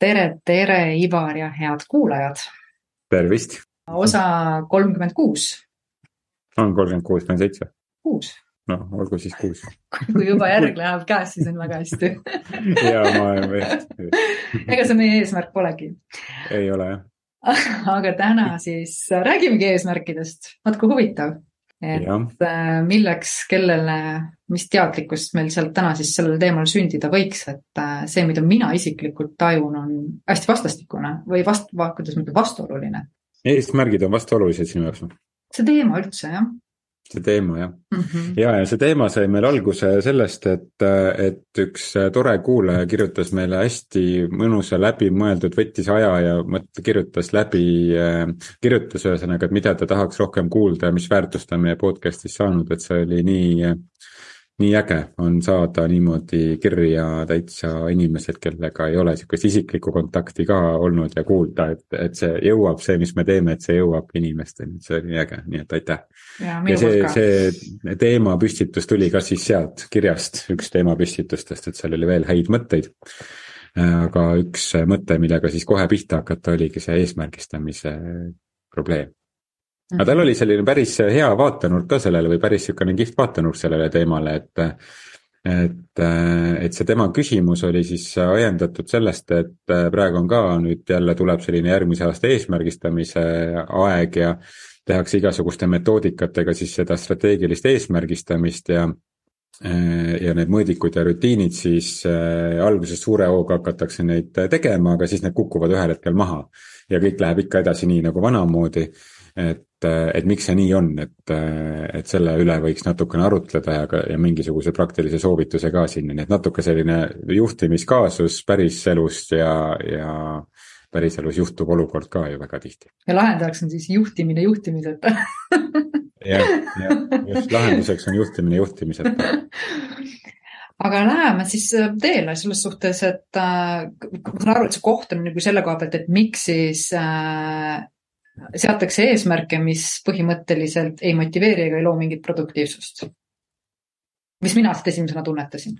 tere, tere, Ivar ja head kuulajad. tervist. osa kolmkümmend kuus. on kolmkümmend kuus, kolmkümmend seitse. kuus. noh, olgu siis kuus kui juba järg läheb käest, siis on väga hästi ja ma olen vist. ega see meie eesmärk polegi. ei ole jah aga täna siis räägimegi eesmärkidest, vaat kui huvitav. Et ja. Äh, milleks, kellele, mis teadlikkust meil sealt täna siis sellel teemal sündida võiks, et äh, see, mida mina isiklikult tajun, on hästi vastastikune või vast-, kuidas ma ütlen, vastuoluline. eesmärgid on vastuolulised sinu jaoks või? see teema üldse jah see teema jah mm. -hmm. ja, ja see teema sai meil alguse sellest, et, et üks tore kuulaja kirjutas meile hästi mõnusa läbimõeldud, võttis aja ja mõt-, kirjutas läbi, kirjutas ühesõnaga, et mida ta tahaks rohkem kuulda ja mis väärtust on meie podcast'is saanud, et see oli nii nii äge on saada niimoodi kirja täitsa inimesed, kellega ei ole sihukest isiklikku kontakti ka olnud ja kuulda, et, et see jõuab, see, mis me teeme, et see jõuab inimesteni, see oli äge, nii et aitäh. ja, ja see, see teemapüstitus tuli ka siis sealt kirjast, üks teemapüstitustest, et seal oli veel häid mõtteid. aga üks mõte, millega siis kohe pihta hakata, oligi see eesmärgistamise probleem aga tal oli selline päris hea vaatenurk ka sellele või päris niisugune kihvt vaatenurk sellele teemale, et et, et see tema küsimus oli siis ajendatud sellest, et praegu on ka nüüd jälle tuleb selline järgmise aasta eesmärgistamise aeg ja tehakse igasuguste metoodikatega siis seda strateegilist eesmärgistamist ja ja need mõõdikud ja rutiinid siis äh, alguses suure hooga hakatakse neid tegema, aga siis need kukuvad ühel hetkel maha. ja kõik läheb ikka edasi nii nagu vanamoodi et, et miks see nii on, et, et selle üle võiks natukene arutleda ja, ja mingisuguse praktilise soovituse ka sinna, nii et natuke selline juhtimiskaasus päriselust ja, ja päriselus juhtub olukord ka ju väga tihti. ja lahendajaks on siis juhtimine juhtimiseta. Jah, jah, just. Lahenduseks on juhtimine juhtimiseta. Aga läheme siis teele selles suhtes, et äh, ma saan aru, et see koht on nagu selle koha pealt, et miks siis äh, seatakse eesmärke, mis põhimõtteliselt ei motiveeri ega ei loo mingit produktiivsust. mis mina siit esimesena tunnetasin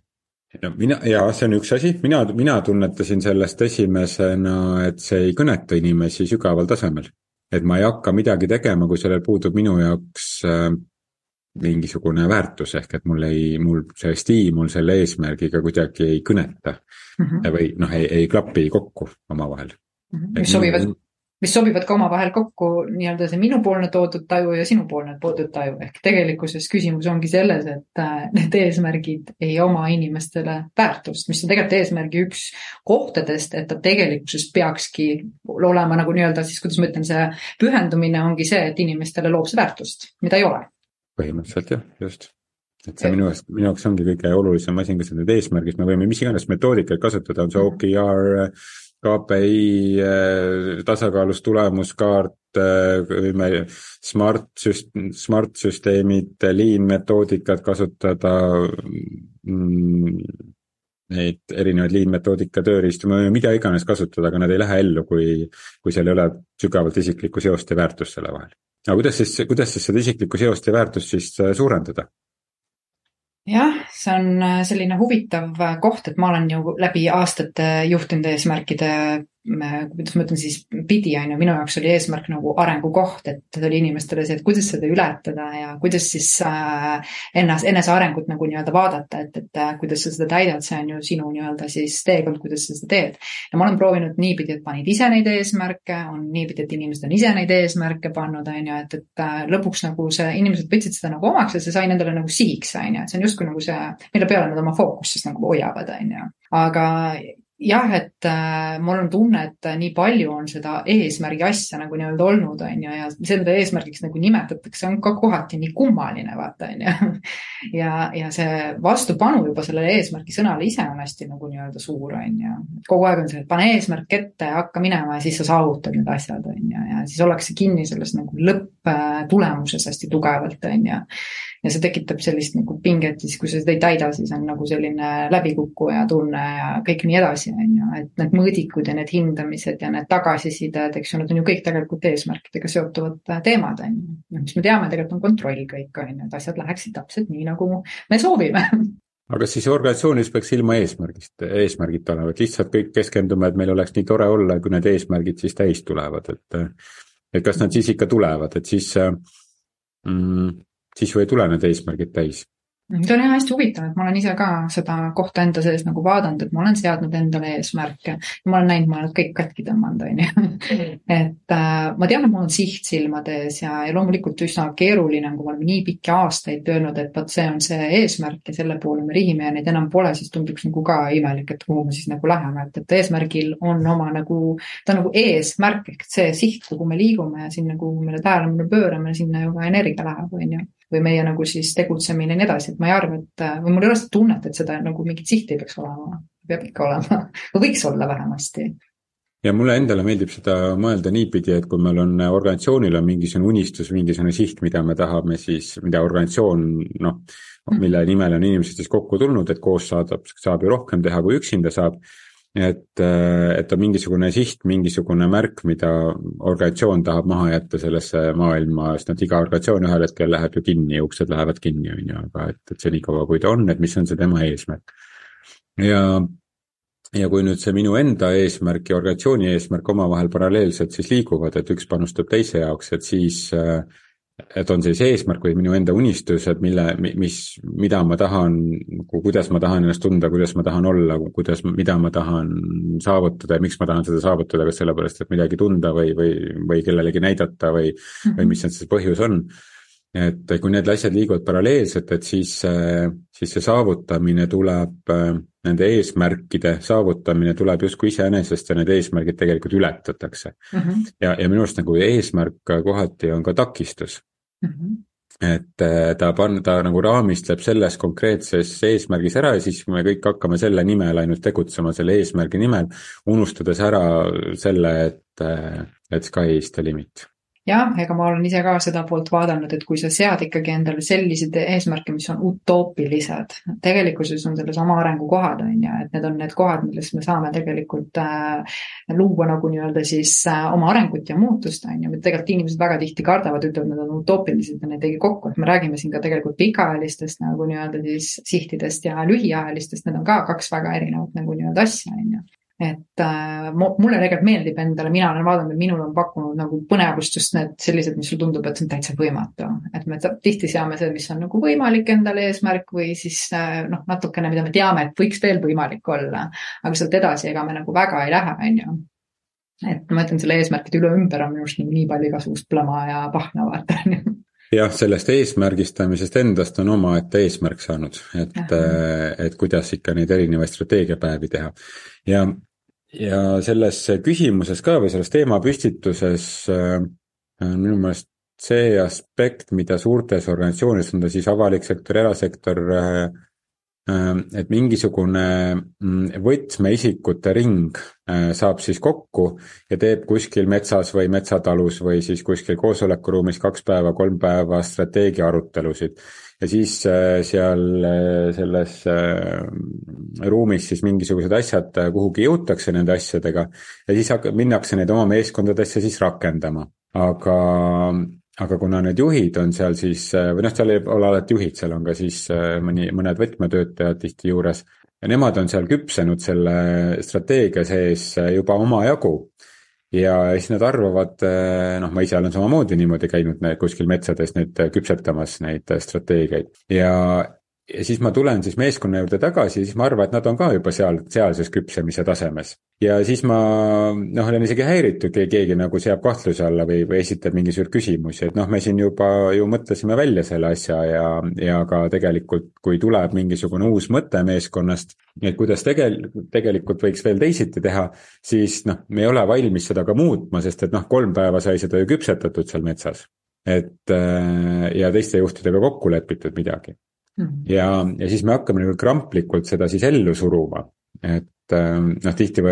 no mina, jaa, see on üks asi, mina, mina tunnetasin sellest esimesena, et see ei kõneta inimesi sügaval tasemel. et ma ei hakka midagi tegema, kui sellel puudub minu jaoks äh, mingisugune väärtus, ehk et mul ei, mul see stiimul selle eesmärgiga kuidagi ei kõneta mm. -hmm. või noh, ei, ei klapi kokku omavahel mm. -hmm. mis sobivad minu mis sobivad ka omavahel kokku, nii-öelda see minupoolne toodud taju ja sinupoolne toodud taju, ehk tegelikkuses küsimus ongi selles, et äh, need eesmärgid ei oma inimestele väärtust, mis on tegelikult eesmärgi üks kohtadest, et ta tegelikkuses peakski olema nagu nii-öelda siis, kuidas ma ütlen, see pühendumine ongi see, et inimestele loob see väärtust, mida ei ole. põhimõtteliselt jah, just et see minu jaoks, minu jaoks ongi kõige olulisem asi, kas need eesmärgid, me võime mis iganes metoodikaid kasutada, on see mhm. OKR, KPI äh, tasakaalus tulemuskaart, võime äh, smart süst-, smart süsteemid, lean metoodikat kasutada. Mm, neid erinevaid lean metoodika tööriistu, me võime mida iganes kasutada, aga nad ei lähe ellu, kui, kui seal ei ole sügavalt isiklikku seost ja väärtust selle vahel. aga kuidas siis, kuidas siis seda isiklikku seost ja väärtust siis äh, suurendada? Jah, see on äh, selline huvitav äh, koht, et ma olen ju läbi aastate juhtinud eesmärkide kuidas ma ütlen siis, pidi, on ju, minu jaoks oli eesmärk nagu arengukoht, et oli inimestele see, et kuidas seda ületada ja kuidas siis äh, ennast, enesearengut nagu nii-öelda vaadata, et, et äh, kuidas sa seda täidad, see on ju sinu nii-öelda siis teekond, kuidas sa seda teed. ja ma olen proovinud niipidi, et panid ise neid eesmärke, on niipidi, et inimesed on ise neid eesmärke pannud, on ju, et, et äh, lõpuks nagu see, inimesed võtsid seda nagu omaks ja see sai nendele nagu sihiks, on ju, et see on justkui nagu see, mille peale nad oma fookust siis nagu hoiavad, on ju. aga jah, et äh, mul on tunne, et äh, nii palju on seda eesmärgi asja nagu nii-öelda olnud, on ju, ja see, mida eesmärgiks nagu nimetatakse, on ka kohati nii kummaline, vaata, on ju. ja, ja see vastupanu juba sellele eesmärgi sõnale ise on hästi nagu nii-öelda suur, on ju. kogu aeg on see, et pane eesmärk ette hakka minema ja siis sa saavutad need asjad, on ju, ja siis ollakse kinni selles nagu lõpptulemuses hästi tugevalt, on ju ja see tekitab sellist nagu pinget, siis kui sa seda ei täida, siis on nagu selline läbikukkuja tunne ja kõik nii edasi, on ju, et need mõõdikud ja need hindamised ja need tagasisided, eks ju, need on ju kõik tegelikult eesmärkidega seotuvad teemad, on ju. noh, mis me teame, tegelikult on kontroll kõik, on ju, et asjad läheksid täpselt nii, nagu me soovime aga siis organisatsioonis peaks ilma eesmärgist, eesmärgita olema, et lihtsalt kõik keskendume, et meil oleks nii tore olla, kui need eesmärgid siis täis tulevad, et. Et kas nad siis ikka tulevad, et siis mm,, siis ju ei tule need eesmärgid täis see on jah hästi huvitav, et ma olen ise ka seda kohta enda sees nagu vaadanud, et ma olen seadnud endale eesmärke. Ja ma olen näinud, ma olen kõik katki tõmmanud, on ju. et äh, ma tean, et mul on siht silmade ees ja, ja loomulikult üsna keeruline, kui me oleme nii pikki aastaid öelnud, et vot see on see eesmärk ja selle poole me rihime ja neid enam pole, siis tunduks nagu ka imelik, et kuhu me siis nagu läheme, et, et eesmärgil on oma nagu, ta on nagu eesmärk ehk see siht, kuhu me liigume ja sinna, kuhu me tähelepanu pöörame, sinna ju ka energia läheb, on ju või meie nagu siis tegutsemine ja nii edasi, et ma ei arva, et või mul ei ole seda tunnet, et seda nagu mingit sihti peaks olema. peab ikka olema või võiks olla vähemasti. ja mulle endale meeldib seda mõelda niipidi, et kui meil on organisatsioonil on mingisugune unistus, mingisugune siht, mida me tahame siis, mida organisatsioon noh, mille nimel on inimesed siis kokku tulnud, et koos saadab, saab ju rohkem teha, kui üksinda saab et, äh, et on mingisugune siht, mingisugune märk, mida organisatsioon tahab maha jätta sellesse maailma, sest noh, iga organisatsioon ühel hetkel läheb ju kinni, uksed lähevad kinni, on ju, aga et, et senikaua, kui ta on, et mis on see tema eesmärk. ja, ja kui nüüd see minu enda eesmärk ja organisatsiooni eesmärk omavahel paralleelselt siis liiguvad, et üks panustab teise jaoks, et siis äh, et on siis eesmärk või minu enda unistused, mille, mis, mida ma tahan, kuidas ma tahan ennast tunda, kuidas ma tahan olla, kuidas, mida ma tahan saavutada ja miks ma tahan seda saavutada, kas sellepärast, et midagi tunda või, või, või kellelegi näidata või või mis see põhjus on. et kui need asjad liiguvad paralleelselt, et siis, siis see saavutamine tuleb, nende eesmärkide saavutamine tuleb justkui iseenesest ja need eesmärgid tegelikult ületatakse mm. -hmm. ja, ja minu arust nagu eesmärk kohati on ka takistus mm. -hmm et äh, ta pan-, ta nagu raamistleb selles konkreetses eesmärgis ära ja siis me kõik hakkame selle nimel ainult tegutsema, selle eesmärgi nimel, unustades ära selle, et, äh, et sky is the limit jah, ega ma olen ise ka seda poolt vaadanud, et kui sa sead ikkagi endale selliseid eesmärke, mis on utoopilised, tegelikkuses on selles oma arengukohad, on ju, et need on need kohad, millest me saame tegelikult äh, luua nagu nii-öelda siis äh, oma arengut ja muutust, on ju, tegelikult inimesed väga tihti kardavad, ütlevad, need on utoopilised ja need ei kokku, et me räägime siin ka tegelikult pikaajalistest nagu nii-öelda siis sihtidest ja lühiajalistest, need on ka kaks väga erinevat nagu nii-öelda asja, on ju et äh, mulle tegelikult meeldib endale, mina olen vaadanud, et minul on pakkunud nagu põnevust just need sellised, mis sulle tundub, et see on täitsa võimatu. et me tihti seame see, mis on nagu võimalik endale eesmärk või siis äh, noh, natukene, mida me teame, et võiks veel võimalik olla. aga sealt edasi, ega me nagu väga ei lähe, on ju. et ma ütlen, selle eesmärkide üle-ümber on minu arust nagu nii palju igasugust plama ja pahna vaata, on ju jah, sellest eesmärgistamisest endast on omaette eesmärk saanud, et, äh, et kuidas ikka neid erinevaid strateegiapäevi teha. ja ja selles küsimuses ka või selles teemapüstituses äh, on minu meelest see aspekt, mida suurtes organisatsioonides, on ta siis avalik sektor, erasektor, äh, äh, et mingisugune mm, võtmeisikute ring saab siis kokku ja teeb kuskil metsas või metsatalus või siis kuskil koosolekuruumis kaks päeva, kolm päeva strateegia arutelusid ja siis äh, seal äh, selles äh, ruumis siis mingisugused asjad kuhugi jõutakse nende asjadega ja siis hakkab, minnakse neid oma meeskondadesse siis rakendama. aga, aga kuna need juhid on seal siis, või noh, seal ei ole alati juhid, seal on ka siis mõni, mõned võtmetöötajad tihti juures ja nemad on seal küpsenud selle strateegia sees juba omajagu ja siis nad arvavad, eh, noh, ma ise olen samamoodi niimoodi käinud kuskil metsades nüüd küpsetamas neid strateegiaid. Ja ja siis ma tulen siis meeskonna juurde tagasi ja siis ma arvan, et nad on ka juba seal, sealses küpsemise tasemes. ja siis ma noh, olen isegi häiritud, kui keegi nagu seab kahtluse alla või, või esitab mingisuguseid küsimusi, et noh, me siin juba ju mõtlesime välja selle asja ja, ja ka tegelikult, kui tuleb mingisugune uus mõte meeskonnast, et kuidas tegel-, tegelikult võiks veel teisiti teha, siis noh, me ei ole valmis seda ka muutma, sest et noh, kolm päeva sai seda ju küpsetatud seal metsas et äh, ja teiste juhtidega kokku lepitud midagi. Ja, ja siis me hakkame nagu kramplikult seda siis ellu suruma, et ähm, noh, tihti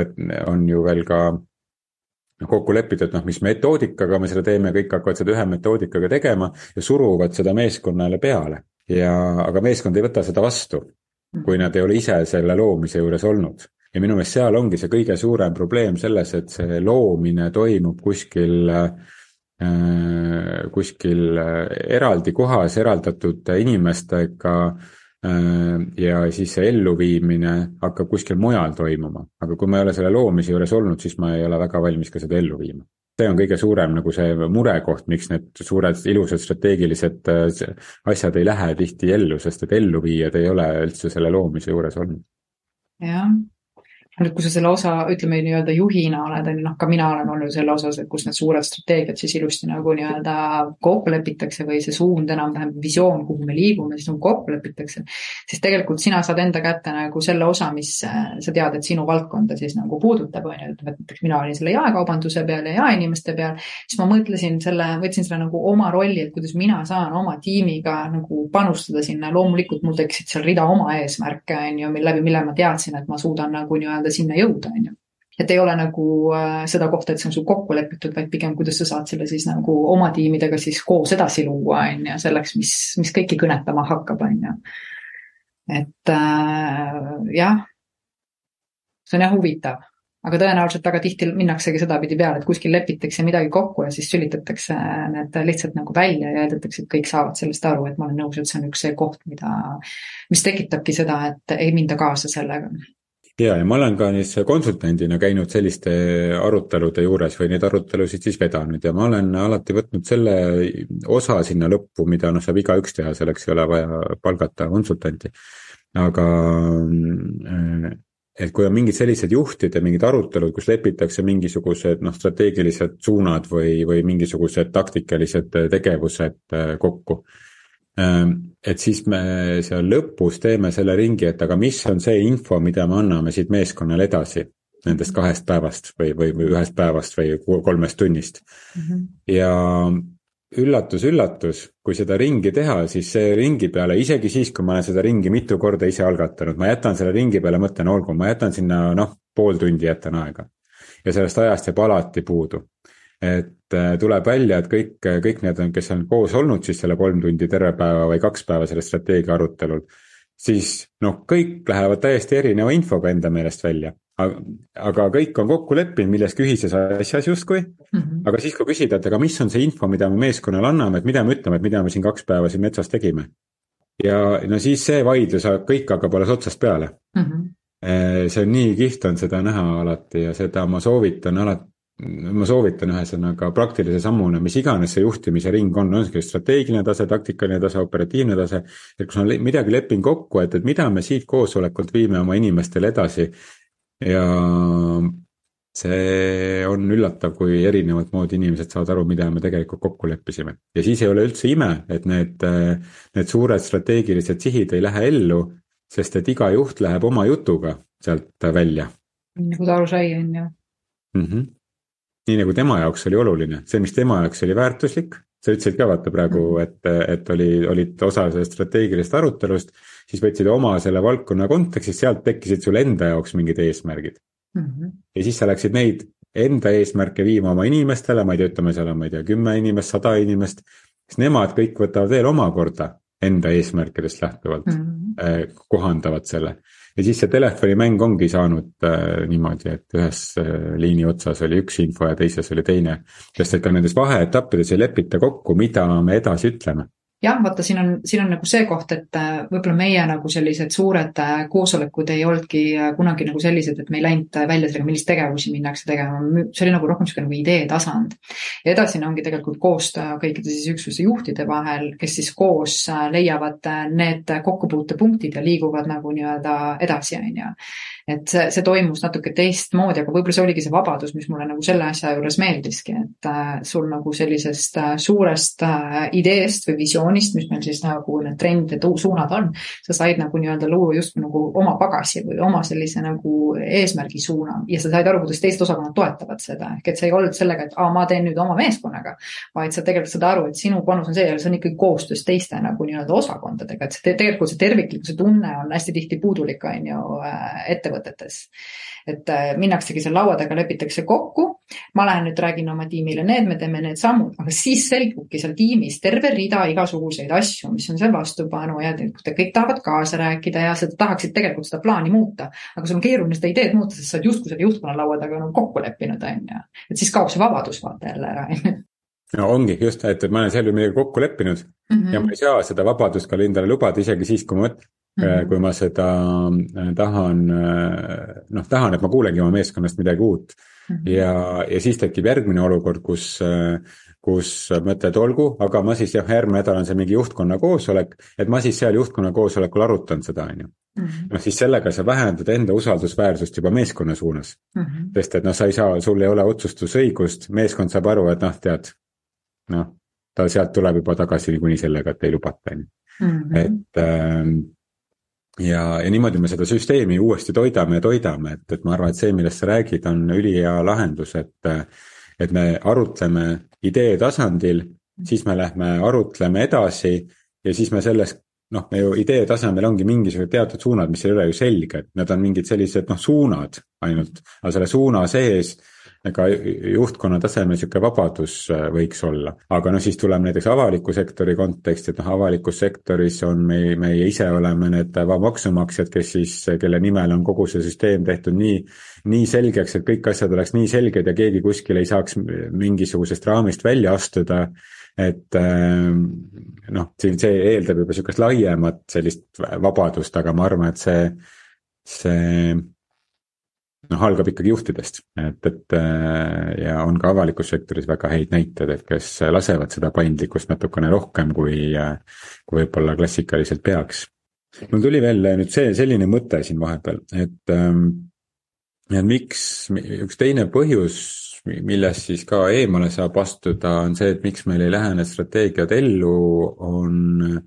on ju veel ka noh, kokku lepitud, noh, mis metoodikaga me seda teeme, kõik hakkavad seda ühe metoodikaga tegema ja suruvad seda meeskonnale peale. ja, aga meeskond ei võta seda vastu, kui mhm. nad ei ole ise selle loomise juures olnud. ja minu meelest seal ongi see kõige suurem probleem selles, et see loomine toimub kuskil Äh, kuskil äh, eraldi kohas eraldatud inimestega ja siis see elluviimine hakkab kuskil mujal toimuma, aga kui ma ei ole selle loomise juures olnud, siis ma ei ole väga valmis ka seda ellu viima. See on kõige suurem nagu see murekoht, miks need suured ilusad strateegilised asjad ei lähe tihti ellu, sest et elluviijad ei ole üldse selle loomise juures olnud. jah, nüüd, kui sa selle osa, ütleme nii-öelda juhina oled, on ju, noh, ka mina olen olnud selle osas, et kus need suured strateegiad siis ilusti nagu nii-öelda kokku lepitakse või see suund enam-vähem, visioon, kuhu me liigume, siis nagu kokku lepitakse. siis tegelikult sina saad enda kätte nagu selle osa, mis äh, sa tead, et sinu valdkonda siis nagu puudutab, on ju, ütleme, et näiteks mina olin selle jaekaubanduse peal ja jaeinimeste peal, siis ma mõtlesin selle, võtsin selle nagu oma rolli, et kuidas mina saan oma tiimiga nagu panustada sinna, loomulikult mul tekkisid seal rida oma eesmärke, on ju, läbi mille ma teadsin, et ma suudan nagu nii-öelda nii-öelda sinna jõuda, on ju. Et ei ole nagu äh, seda kohta, et see on sul kokku lepitud, vaid pigem, kuidas sa saad selle siis nagu oma tiimidega siis koos edasi luua, on ju, selleks, mis, mis kõiki kõnetama hakkab, on ju. et äh, jah, see on jah huvitav, aga tõenäoliselt väga tihti minnaksegi sedapidi peale, et kuskil lepitakse midagi kokku ja siis sülitatakse need lihtsalt nagu välja ja eeldatakse, et kõik saavad sellest aru, et ma olen nõus, et see on üks see koht, mida, mis tekitabki seda, et ei minda kaasa sellega ja, ja ma olen ka siis konsultandina käinud selliste arutelude juures või neid arutelusid siis vedanud ja ma olen alati võtnud selle osa sinna lõppu, mida noh, saab igaüks teha, selleks ei ole vaja palgata konsultanti. aga äh, et kui on mingid sellised juhtide mingid arutelud, kus lepitakse mingisugused noh, strateegilised suunad või, või mingisugused taktikalised tegevused äh, kokku Ehm, et siis me seal lõpus teeme selle ringi, et aga mis on see info, mida me anname siit meeskonnale edasi nendest kahest päevast või, või, või ühest päevast või kolmest tunnist mm. -hmm. ja üllatus-üllatus, kui seda ringi teha, siis see ringi peale, isegi siis, kui ma olen seda ringi mitu korda ise algatanud, ma jätan selle ringi peale, mõtlen, olgu, ma jätan sinna noh, pool tundi jätan aega. ja sellest ajast jääb alati puudu et äh, tuleb välja, et kõik, kõik need, kes on koos olnud siis selle kolm tundi terve päeva või kaks päeva sellel strateegia arutelul, siis noh, kõik lähevad täiesti erineva infoga enda meelest välja. aga kõik on kokku leppinud milleski ühises asjas justkui mm, -hmm. aga siis, kui küsida, et aga mis on see info, mida me meeskonnale anname, et mida me ütleme, et mida me siin kaks päeva siin metsas tegime. ja no siis see vaidlus, kõik hakkab alles otsast peale mm. -hmm. see on nii kihvt on seda näha alati ja seda ma soovitan alati ma soovitan ühesõnaga praktilise sammuna, mis iganes see juhtimise ring on, on see strateegiline tase, taktikaline tase, operatiivne tase. et kui ma midagi lepin kokku, et, et mida me siit koosolekult viime oma inimestele edasi. ja see on üllatav, kui erinevat moodi inimesed saavad aru, mida me tegelikult kokku leppisime. ja siis ei ole üldse ime, et need, need suured strateegilised sihid ei lähe ellu, sest et iga juht läheb oma jutuga sealt välja. nagu ta aru sai, on ju. -hmm nii nagu tema jaoks oli oluline, see, mis tema jaoks oli väärtuslik, sa ütlesid ka vaata praegu, mhm. et, et oli, olid osa sellest strateegilisest arutelust, siis võtsid oma selle valdkonna kontekstis, sealt tekkisid sul enda jaoks mingid eesmärgid mm. -hmm. ja siis sa läksid neid enda eesmärke viima oma inimestele, ma ei tea, ütleme seal on, ma ei tea, kümme inimest, sada inimest, siis nemad kõik võtavad veel omakorda enda eesmärkidest lähtuvalt mm, -hmm. kohandavad selle ja siis see telefonimäng ongi saanud äh, niimoodi, et ühes äh, liini otsas oli üks info ja teises oli teine. sest et ka nendes vaheetappides ei lepita kokku, mida me edasi ütleme jah, vaata, siin on, siin on nagu see koht, et äh, võib-olla meie nagu sellised suured äh, koosolekud ei olnudki äh, kunagi nagu sellised, et me ei läinud välja sellega, milliseid tegevusi minnakse tegema. see oli nagu rohkem niisugune nagu idee tasand. ja edasine ongi tegelikult koostöö kõikide siis üksuse juhtide vahel, kes siis koos leiavad need kokkupuutepunktid ja liiguvad nagu nii-öelda edasi, on ju et see, see toimus natuke teistmoodi, aga võib-olla see oligi see vabadus, mis mulle nagu selle asja juures meeldiski, et äh, sul nagu sellisest äh, suurest äh, ideest või visioonist, mis meil siis nagu need trendid suunad on, sa said nagu nii-öelda luua justkui nagu oma pagasi või oma sellise nagu eesmärgi suuna ja sa said aru, kuidas teised osakonnad toetavad seda, ehk et see ei olnud sellega, et aa, ma teen nüüd oma meeskonnaga, vaid sa tegelikult saad aru, et sinu panus on see ja see on ikkagi koostöös teiste nagu nii-öelda osakondadega, et see tegelikult see terviklikkuse tunne on hästi tihti puudulik, on ju, ettevõttes ettevõtetes. et äh, minnaksegi seal laua taga, lepitakse kokku, ma lähen nüüd räägin oma tiimile need, me teeme need sammud, aga siis selgubki seal tiimis terve rida igasuguseid asju, mis on seal vastupanu ja kõik tahavad kaasa rääkida ja seda tahaksid tegelikult seda plaani muuta. aga sul on keeruline seda ideed muuta, sest sa oled justkui selle juhtkonna laua taga nagu kokku leppinud, on ju. et siis kaob see vabadus vaata jälle ära, on ju no ongi just, et, ma olen ju midagi kokku leppinud mm -hmm. ja ma ei saa seda vabadust ka endale lubada, isegi siis, kui ma. Kui ma seda tahan, noh, tahan, et ma kuulengi oma meeskonnast midagi uut mm. -hmm. ja, ja siis tekib järgmine olukord, kus kus mõtled, olgu, aga ma siis jah, järgmine nädal on see mingi juhtkonna koosolek, et ma siis seal juhtkonna koosolekul arutan seda, on ju. Mhm. noh, siis sellega sa vähendad enda usaldusväärsust juba meeskonna suunas mm. -hmm. sest et noh, sa ei saa, sul ei ole otsustusõigust, meeskond saab aru, et noh, tead, noh, ta sealt tuleb juba tagasi niikuinii sellega, et ei lubata, on ju. Mhm. et ähm, ja, ja niimoodi me seda süsteemi uuesti toidame ja toidame, et, et ma arvan, et see, millest sa räägid, on ülihea lahendus, et et me arutleme idee tasandil, siis me lähme arutleme edasi ja siis me sellest noh, me ju idee tasemel ongi mingisugused teatud suunad, mis ei ole ju selged, need on mingid sellised noh, suunad ainult, aga selle suuna sees ega juhtkonna tasemel niisugune vabadus äh, võiks olla. aga noh, siis tuleme näiteks avaliku sektori konteksti, et noh, avalikus sektoris on meie, meie ise oleme need maksumaksjad, kes siis, kelle nimel on kogu see süsteem tehtud nii, nii selgeks, et kõik asjad oleks nii selged ja keegi kuskil ei saaks mingisugusest raamist välja astuda et ähm, noh, siin see eeldab juba sihukest laiemat sellist vabadust, aga ma arvan, et see, see noh, algab ikkagi juhtidest, et, et äh, ja on ka avalikus sektoris väga häid näiteid, et kes lasevad seda paindlikkust natukene rohkem, kui, kui võib-olla klassikaliselt peaks. mul tuli veel nüüd see, selline mõte siin vahepeal, et, ähm, et miks, üks teine põhjus, millest siis ka eemale saab astuda, on see, et miks meil ei lähe need strateegiad ellu, on,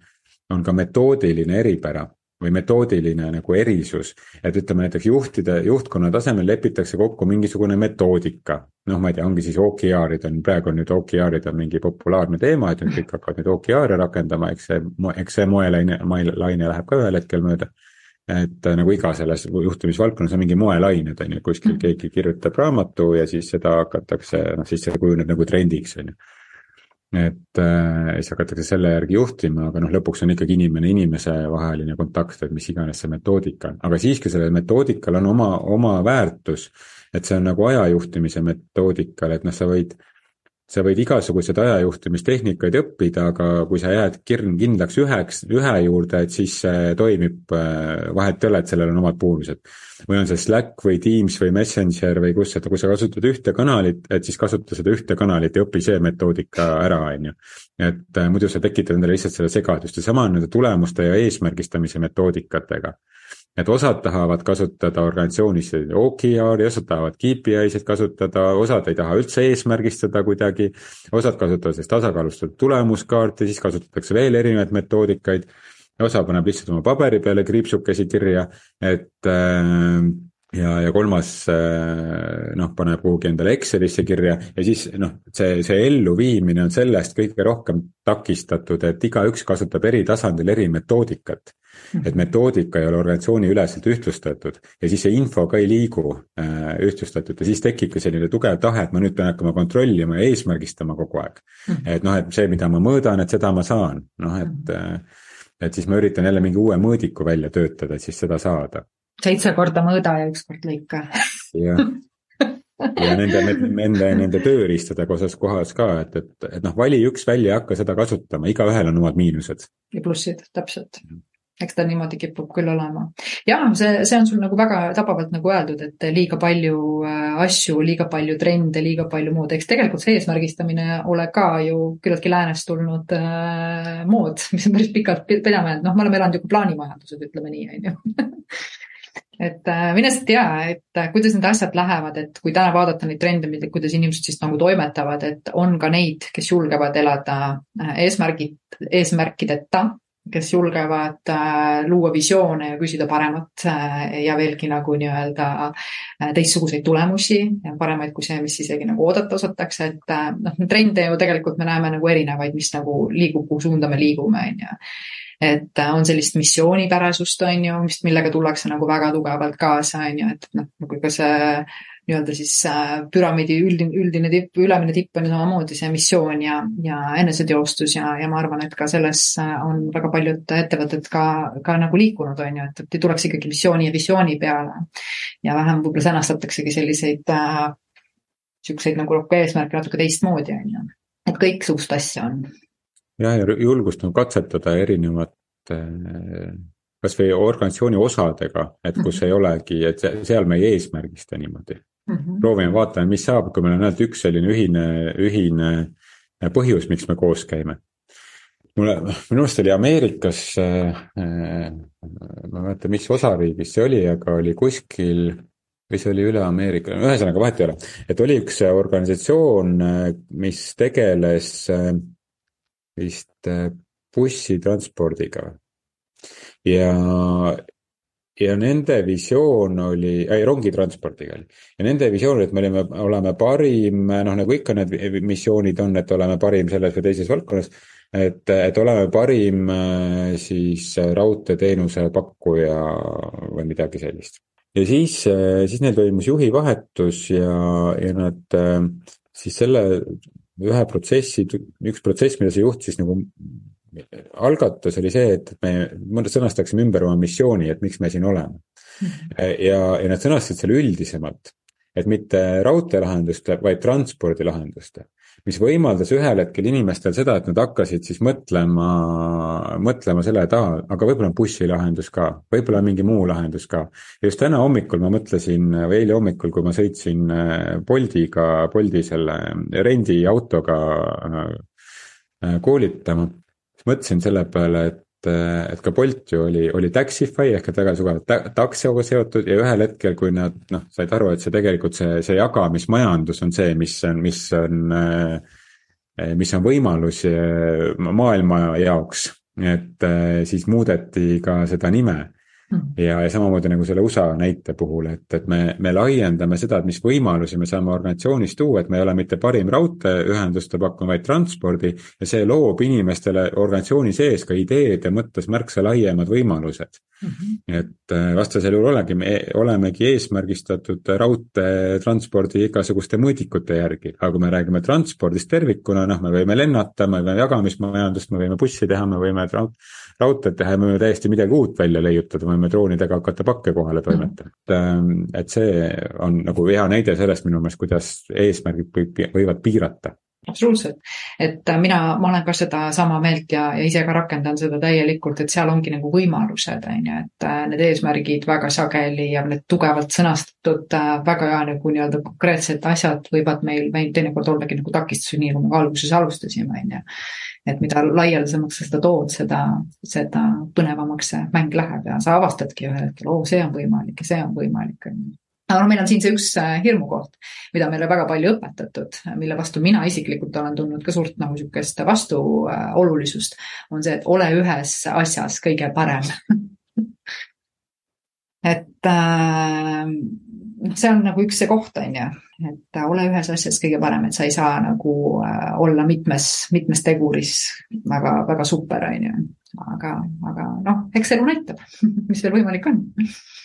on ka metoodiline eripära või metoodiline nagu erisus. et ütleme näiteks juhtide, juhtkonna tasemel lepitakse kokku mingisugune metoodika. noh, ma ei tea, ongi siis OKR-id on, praegu on nüüd OKR-id on mingi populaarne teema, et nüüd kõik hakkavad nüüd OKR-e rakendama, eks see, eks see moelaine, laine läheb ka ühel hetkel mööda. et äh, nagu iga selles juhtimisvaldkonnas on mingi moelained, on ju, kuskil keegi kirjutab raamatu ja siis seda hakatakse, noh siis see kujuneb nagu trendiks, on ju et äh, siis hakatakse selle järgi juhtima, aga noh, lõpuks on ikkagi inimene inimese vaheline kontakt, et mis iganes see metoodika on, aga siiski sellel metoodikal on oma, oma väärtus. et see on nagu aja juhtimise metoodikal, et noh, sa võid sa võid igasuguseid ajajuhtimistehnikaid õppida, aga kui sa jääd kirn kindlaks üheks, ühe juurde, et siis see toimib, äh, vahet ei ole, et sellel on omad puudused. või on see Slack või Teams või Messenger või kus, et kui sa kasutad ühte kanalit, et siis kasuta seda ühte kanalit ja õpi see metoodika ära, on ju. et äh, muidu sa tekitad endale lihtsalt seda segadust ja sama on nende tulemuste ja eesmärgistamise metoodikatega et osad tahavad kasutada organisatsioonis OKR-i, osad tahavad KPI-sid kasutada, osad ei taha üldse eesmärgistada kuidagi, osad kasutavad sellist tasakaalustatud tulemuskaarti, siis kasutatakse veel erinevaid metoodikaid, osa paneb lihtsalt oma paberi peale kriipsukesi kirja, et äh, ja, ja kolmas äh, noh, paneb kuhugi endale Excelisse kirja ja siis noh, see, see elluviimine on sellest kõige rohkem takistatud, et igaüks kasutab eri tasandil eri metoodikat. Et metoodika ei ole organisatsiooni üleselt ühtlustatud ja siis see info ka ei liigu äh, ühtlustatud ja siis tekibki selline tugev tahe, et ma nüüd pean hakkama kontrollima ja eesmärgistama kogu aeg. Mhm. et noh, et see, mida ma mõõdan, et seda ma saan, noh et, mhm. äh, et siis ma üritan jälle mingi uue mõõdiku välja töötada, et siis seda saada. seitse korda mõõda ja üks kord lõika. jah ja nende, nende, nende tööriistadega osas kohas ka, et, et, et noh, vali üks välja ja hakka seda kasutama, igaühel on omad miinused. ja plussid, täpselt eks ta niimoodi kipub küll olema. jah, see, see on sul nagu väga tabavalt nagu öeldud, et liiga palju äh, asju, liiga palju trende, liiga palju muud, eks tegelikult see eesmärgistamine ole ka ju küllaltki läänest tulnud äh, mood, mis on päris pikalt pidama jäänud, noh, me oleme elanud ju plaanimajanduses, ütleme nii, on ju. Et äh, mine sa tea, et äh, kuidas need asjad lähevad, et kui täna vaadata neid trende, kuidas inimesed siis nagu toimetavad, et on ka neid, kes julgevad elada eesmärgid, eesmärkideta kes julgevad äh, luua visioone ja küsida paremat äh, ja veelgi nagu nii-öelda äh, teistsuguseid tulemusi, paremaid kui see, mis isegi nagu oodata osatakse, et noh, trende ju tegelikult me näeme nagu erinevaid, mis nagu liigub, kuhu suunda me liigume, on ju. Et on sellist missioonipärasust, on ju, mis, millega tullakse nagu väga tugevalt kaasa, on ju, et noh, nagu ka see nii-öelda siis äh, püramiidi üldine, üldine tipp, ülemine tipp on ju samamoodi see missioon ja, ja eneseteostus ja, ja ma arvan, et ka selles äh, on väga paljud ettevõtted ka, ka nagu liikunud, on ju, et, et ei tuleks ikkagi missiooni ja visiooni peale. ja vähem võib-olla sõnastataksegi selliseid äh, niisuguseid nagu eesmärke natuke teistmoodi, on ju. et kõiksugust asja on. jah, ja julgust nagu katsetada erinevat äh, kasvõi organisatsiooni osadega, et kus -hmm. ei olegi, et seal me ei eesmärgista niimoodi mm. -hmm. proovime, vaatame, mis saab, kui meil on ainult üks selline ühine, ühine põhjus, miks me koos käime mulle, minu arust oli Ameerikas äh,, ma ei mäleta, mis osariigis see oli, aga oli kuskil või see oli üle Ameerika, ühesõnaga vahet ei ole. et oli üks organisatsioon, mis tegeles vist bussitranspordiga. ja, ja nende visioon oli äh,, rongitranspordiga oli. ja nende visioon oli, et me olime, oleme parim, noh nagu ikka need missioonid on, et oleme parim selles või teises valdkonnas et, et oleme parim äh, siis äh, raudteeteenuse pakkuja või midagi sellist. ja siis, äh, siis neil toimus juhi vahetus ja, ja nad siis selle ühe protsessi, üks protsess, mida see juht siis nagu algatas, oli see, et me sõnastaksime ümber oma missiooni, et miks me siin oleme. Mhm. ja, ja nad sõnastasid selle üldisemalt, et mitte raudteelahenduste, vaid transpordilahenduste mis võimaldas ühel hetkel inimestel seda, et nad hakkasid siis mõtlema, mõtlema selle taha, aga võib-olla on bussilahendus ka, võib-olla on mingi muu lahendus ka. just täna hommikul ma mõtlesin, või eile hommikul, kui ma sõitsin äh, Boldiga, Boldi selle rendiautoga äh, koolitama, mõtlesin selle peale, et et, ka Bolt ju oli, oli Taxify ehk et väga tugevalt ta, taksoga seotud ja ühel hetkel, kui nad noh, said aru, et see tegelikult see, see jagamismajandus on see, mis on, mis on, eh, mis on võimalus eh, maailma jaoks, et eh, siis muudeti ka seda nime. Ja, ja samamoodi nagu selle USA näite puhul, et, et me, me laiendame seda, et mis võimalusi me saame organisatsioonis tuua, et me ei ole mitte parim raudteeühenduste pakkuja, vaid transpordi ja see loob inimestele organisatsiooni sees ka ideede mõttes märksa laiemad võimalused mm. -hmm. et äh, vastasel juhul olegi, me olemegi eesmärgistatud raudteetranspordi igasuguste mõõdikute järgi, aga kui me räägime transpordist tervikuna, noh, me võime lennata, me võime jagamismajandust, me võime bussi teha, me võime raud-, raudteed teha ja me võime täiesti midagi uut välja leiutada, võime droonidega hakata pakke kohale toimetama mm. -hmm. et, et see on nagu hea näide sellest minu meelest, kuidas eesmärgid võivad piirata absoluutselt, et äh, mina, ma olen ka sedasama meelt ja, ja ise ka rakendan seda täielikult, et seal ongi nagu võimalused, on ju, et äh, need eesmärgid väga sageli ja need tugevalt sõnastatud äh, väga nagu nii-öelda konkreetsed asjad võivad meil, meil teinekord ollagi nagu takistusi, nii nagu me alguses alustasime, on ju. Et mida laialdasemaks sa seda tood, seda, seda põnevamaks see mäng läheb ja sa avastadki ühel hetkel, oo, see on võimalik ja see on võimalik, on ju aga no meil on siin see üks äh, hirmukoht, mida meile väga palju õpetatud, mille vastu mina isiklikult olen tundnud ka suurt nagu niisugust vastuolulisust, on see, et ole ühes asjas kõige parem et äh, noh, see on nagu üks see koht, on ju, et äh, ole ühes asjas kõige parem, et sa ei saa nagu äh, olla mitmes, mitmes teguris väga, väga super, on ju. aga, aga noh, eks elu näitab, mis veel võimalik on.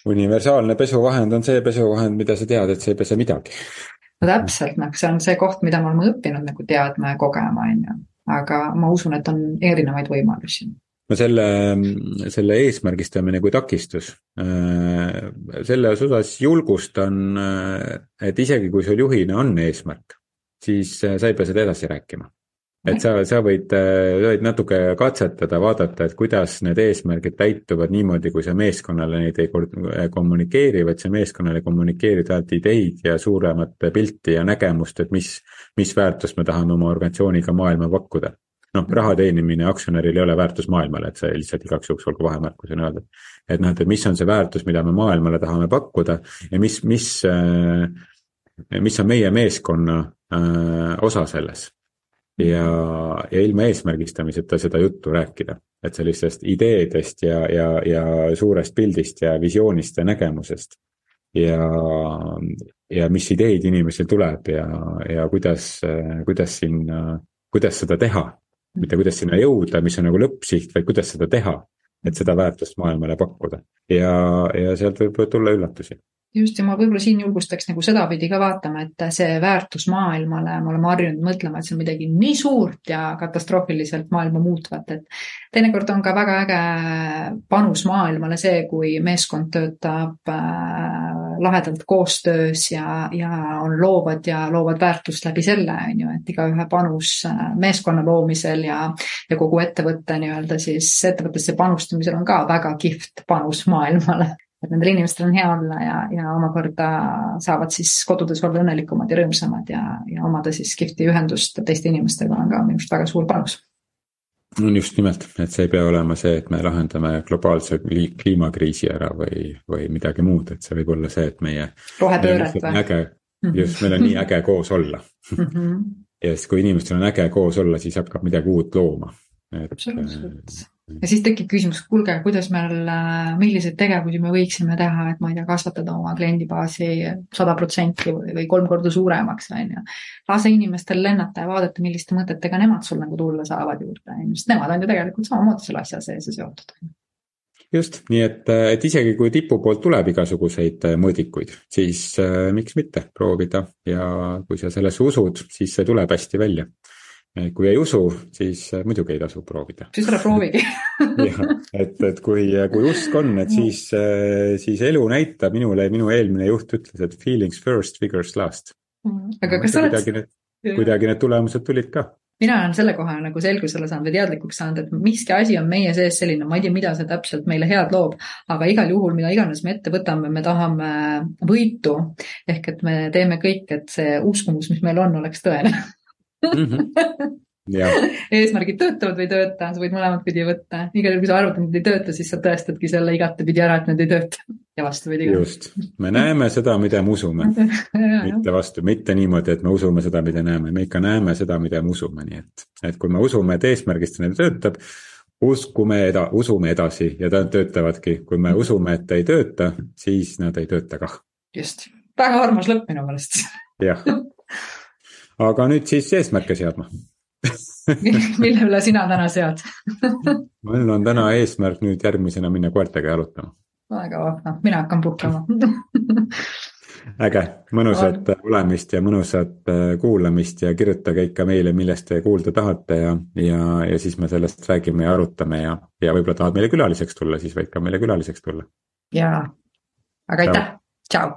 Universaalne pesuvahend on see pesuvahend, mida sa tead, et see ei pese midagi. no täpselt, noh, see on see koht, mida me oleme õppinud nagu teadma ja kogema, on ju. aga ma usun, et on erinevaid võimalusi ma selle, selle eesmärgistamine kui takistus, äh, selles osas julgustan, äh, et isegi kui sul juhina on eesmärk, siis äh, sa ei pea seda edasi rääkima. Et sa, sa võid, sa võid natuke katsetada, vaadata, et kuidas need eesmärgid täituvad niimoodi, kui sa meeskonnale neid ei kommunikeeri, vaid sa meeskonnale kommunikeerid ainult ideid ja suuremat pilti ja nägemust, et mis, mis väärtust me tahame oma organisatsiooniga maailma pakkuda noh, raha teenimine aktsionäril ei ole väärtus maailmale, et see lihtsalt igaks juhuks olgu vahemärkusena öelda. et noh, et mis on see väärtus, mida me maailmale tahame pakkuda ja mis, mis, äh, mis on meie meeskonna äh, osa selles. Ja, ja ilma eesmärgistamiseta seda juttu rääkida, et sellistest ideedest ja, ja, ja suurest pildist ja visioonist ja nägemusest ja, ja mis ideid inimesel tuleb ja, ja kuidas, kuidas sinna, kuidas seda teha mitte kuidas sinna jõuda, mis on nagu lõppsiht, vaid kuidas seda teha, et seda väärtust maailmale pakkuda. ja, ja sealt võib tulla üllatusi. Just ja ma võib-olla siin julgustaks nagu sedapidi ka vaatama, et see väärtus maailmale, me oleme harjunud mõtlema, et see on midagi nii suurt ja katastroofiliselt maailma muutvat, et teinekord on ka väga äge panus maailmale see, kui meeskond töötab äh, lahedalt koostöös ja, ja on loovad ja loovad väärtust läbi selle, on ju, et igaühe panus äh, meeskonna loomisel ja, ja kogu ettevõtte nii-öelda siis ettevõttesse panustamisel on ka väga kihvt panus maailmale et nendel inimestel on hea olla ja, ja omakorda saavad siis kodudes olla õnnelikumad ja rõõmsamad ja, ja omada siis kihvti ühendust teiste inimestega on ka minu arust väga suur panus no just nimelt, et see ei pea olema see, et me lahendame globaalse kliimakriisi ära või, või midagi muud, et see võib olla see, et meie. rohepööret või? äge, mhm. just, meil on nii äge koos olla. -hmm. ja siis, kui inimestel on äge koos olla, siis hakkab midagi uut looma. absoluutselt ja siis tekib küsimus, kuulge, kuidas meil, äh, milliseid tegevusi me võiksime teha, et ma ei tea, kasvatada oma kliendibaasi sada protsenti või kolm korda suuremaks, on ju. lase inimestel lennata ja vaadata, milliste mõtetega nemad sul nagu tulla saavad juurde, on ju, sest nemad on ju tegelikult samamoodi selle asja sees ja seotud. just, nii et, et isegi kui tipu poolt tuleb igasuguseid äh, mõõdikuid, siis äh, miks mitte proovida ja kui sa sellesse usud, siis see tuleb hästi välja kui ei usu, siis äh, muidugi ei tasu proovida. siis ära proovigi jah, et, et kui, kui usk on, et siis, siis elu näitab, minule, minu eelmine juht ütles, et feelings first, figures last. Mm. aga kas sa oled? kuidagi need tulemused tulid ka mina olen selle koha nagu selgusele saanud või teadlikuks saanud, et miski asi on meie sees selline, ma ei tea, mida see täpselt meile head loob, aga igal juhul, mida iganes me ette võtame, me tahame võitu. ehk et me teeme kõik, et see uskumus, mis meil on, oleks tõene mm. -hmm. Ja. eesmärgid töötavad või ei tööta, sa võid mõlemat pidi võtta. igal juhul, kui sa arvad, et need ei tööta, siis sa tõestadki selle igatepidi ära, et need ei tööta. ja vastupidi just, me näeme seda, mida me usume mitte vastu, mitte niimoodi, et me usume seda, mida näeme, me ikka näeme seda, mida me usume, nii et, et kui me usume, et eesmärgistamine töötab, uskume eda-, usume edasi ja nad töötavadki, kui me usume, et ei tööta, siis nad ei tööta kah. just, väga armas lõpp minu meelest. jah aga nüüd siis eesmärke seadma. Mille üle sina täna sead? Mul on täna eesmärk nüüd järgmisena minna koertega jalutama. väga vahva, mina hakkan puhkama. Äge, mõnusat olemist ja mõnusat äh, kuulamist ja kirjutage ikka meile, millest te kuulda tahate ja, ja, ja siis me sellest räägime ja arutame ja, ja võib-olla tahad meile külaliseks tulla, siis võid ka meile külaliseks tulla. jaa, aga aitäh, tšau.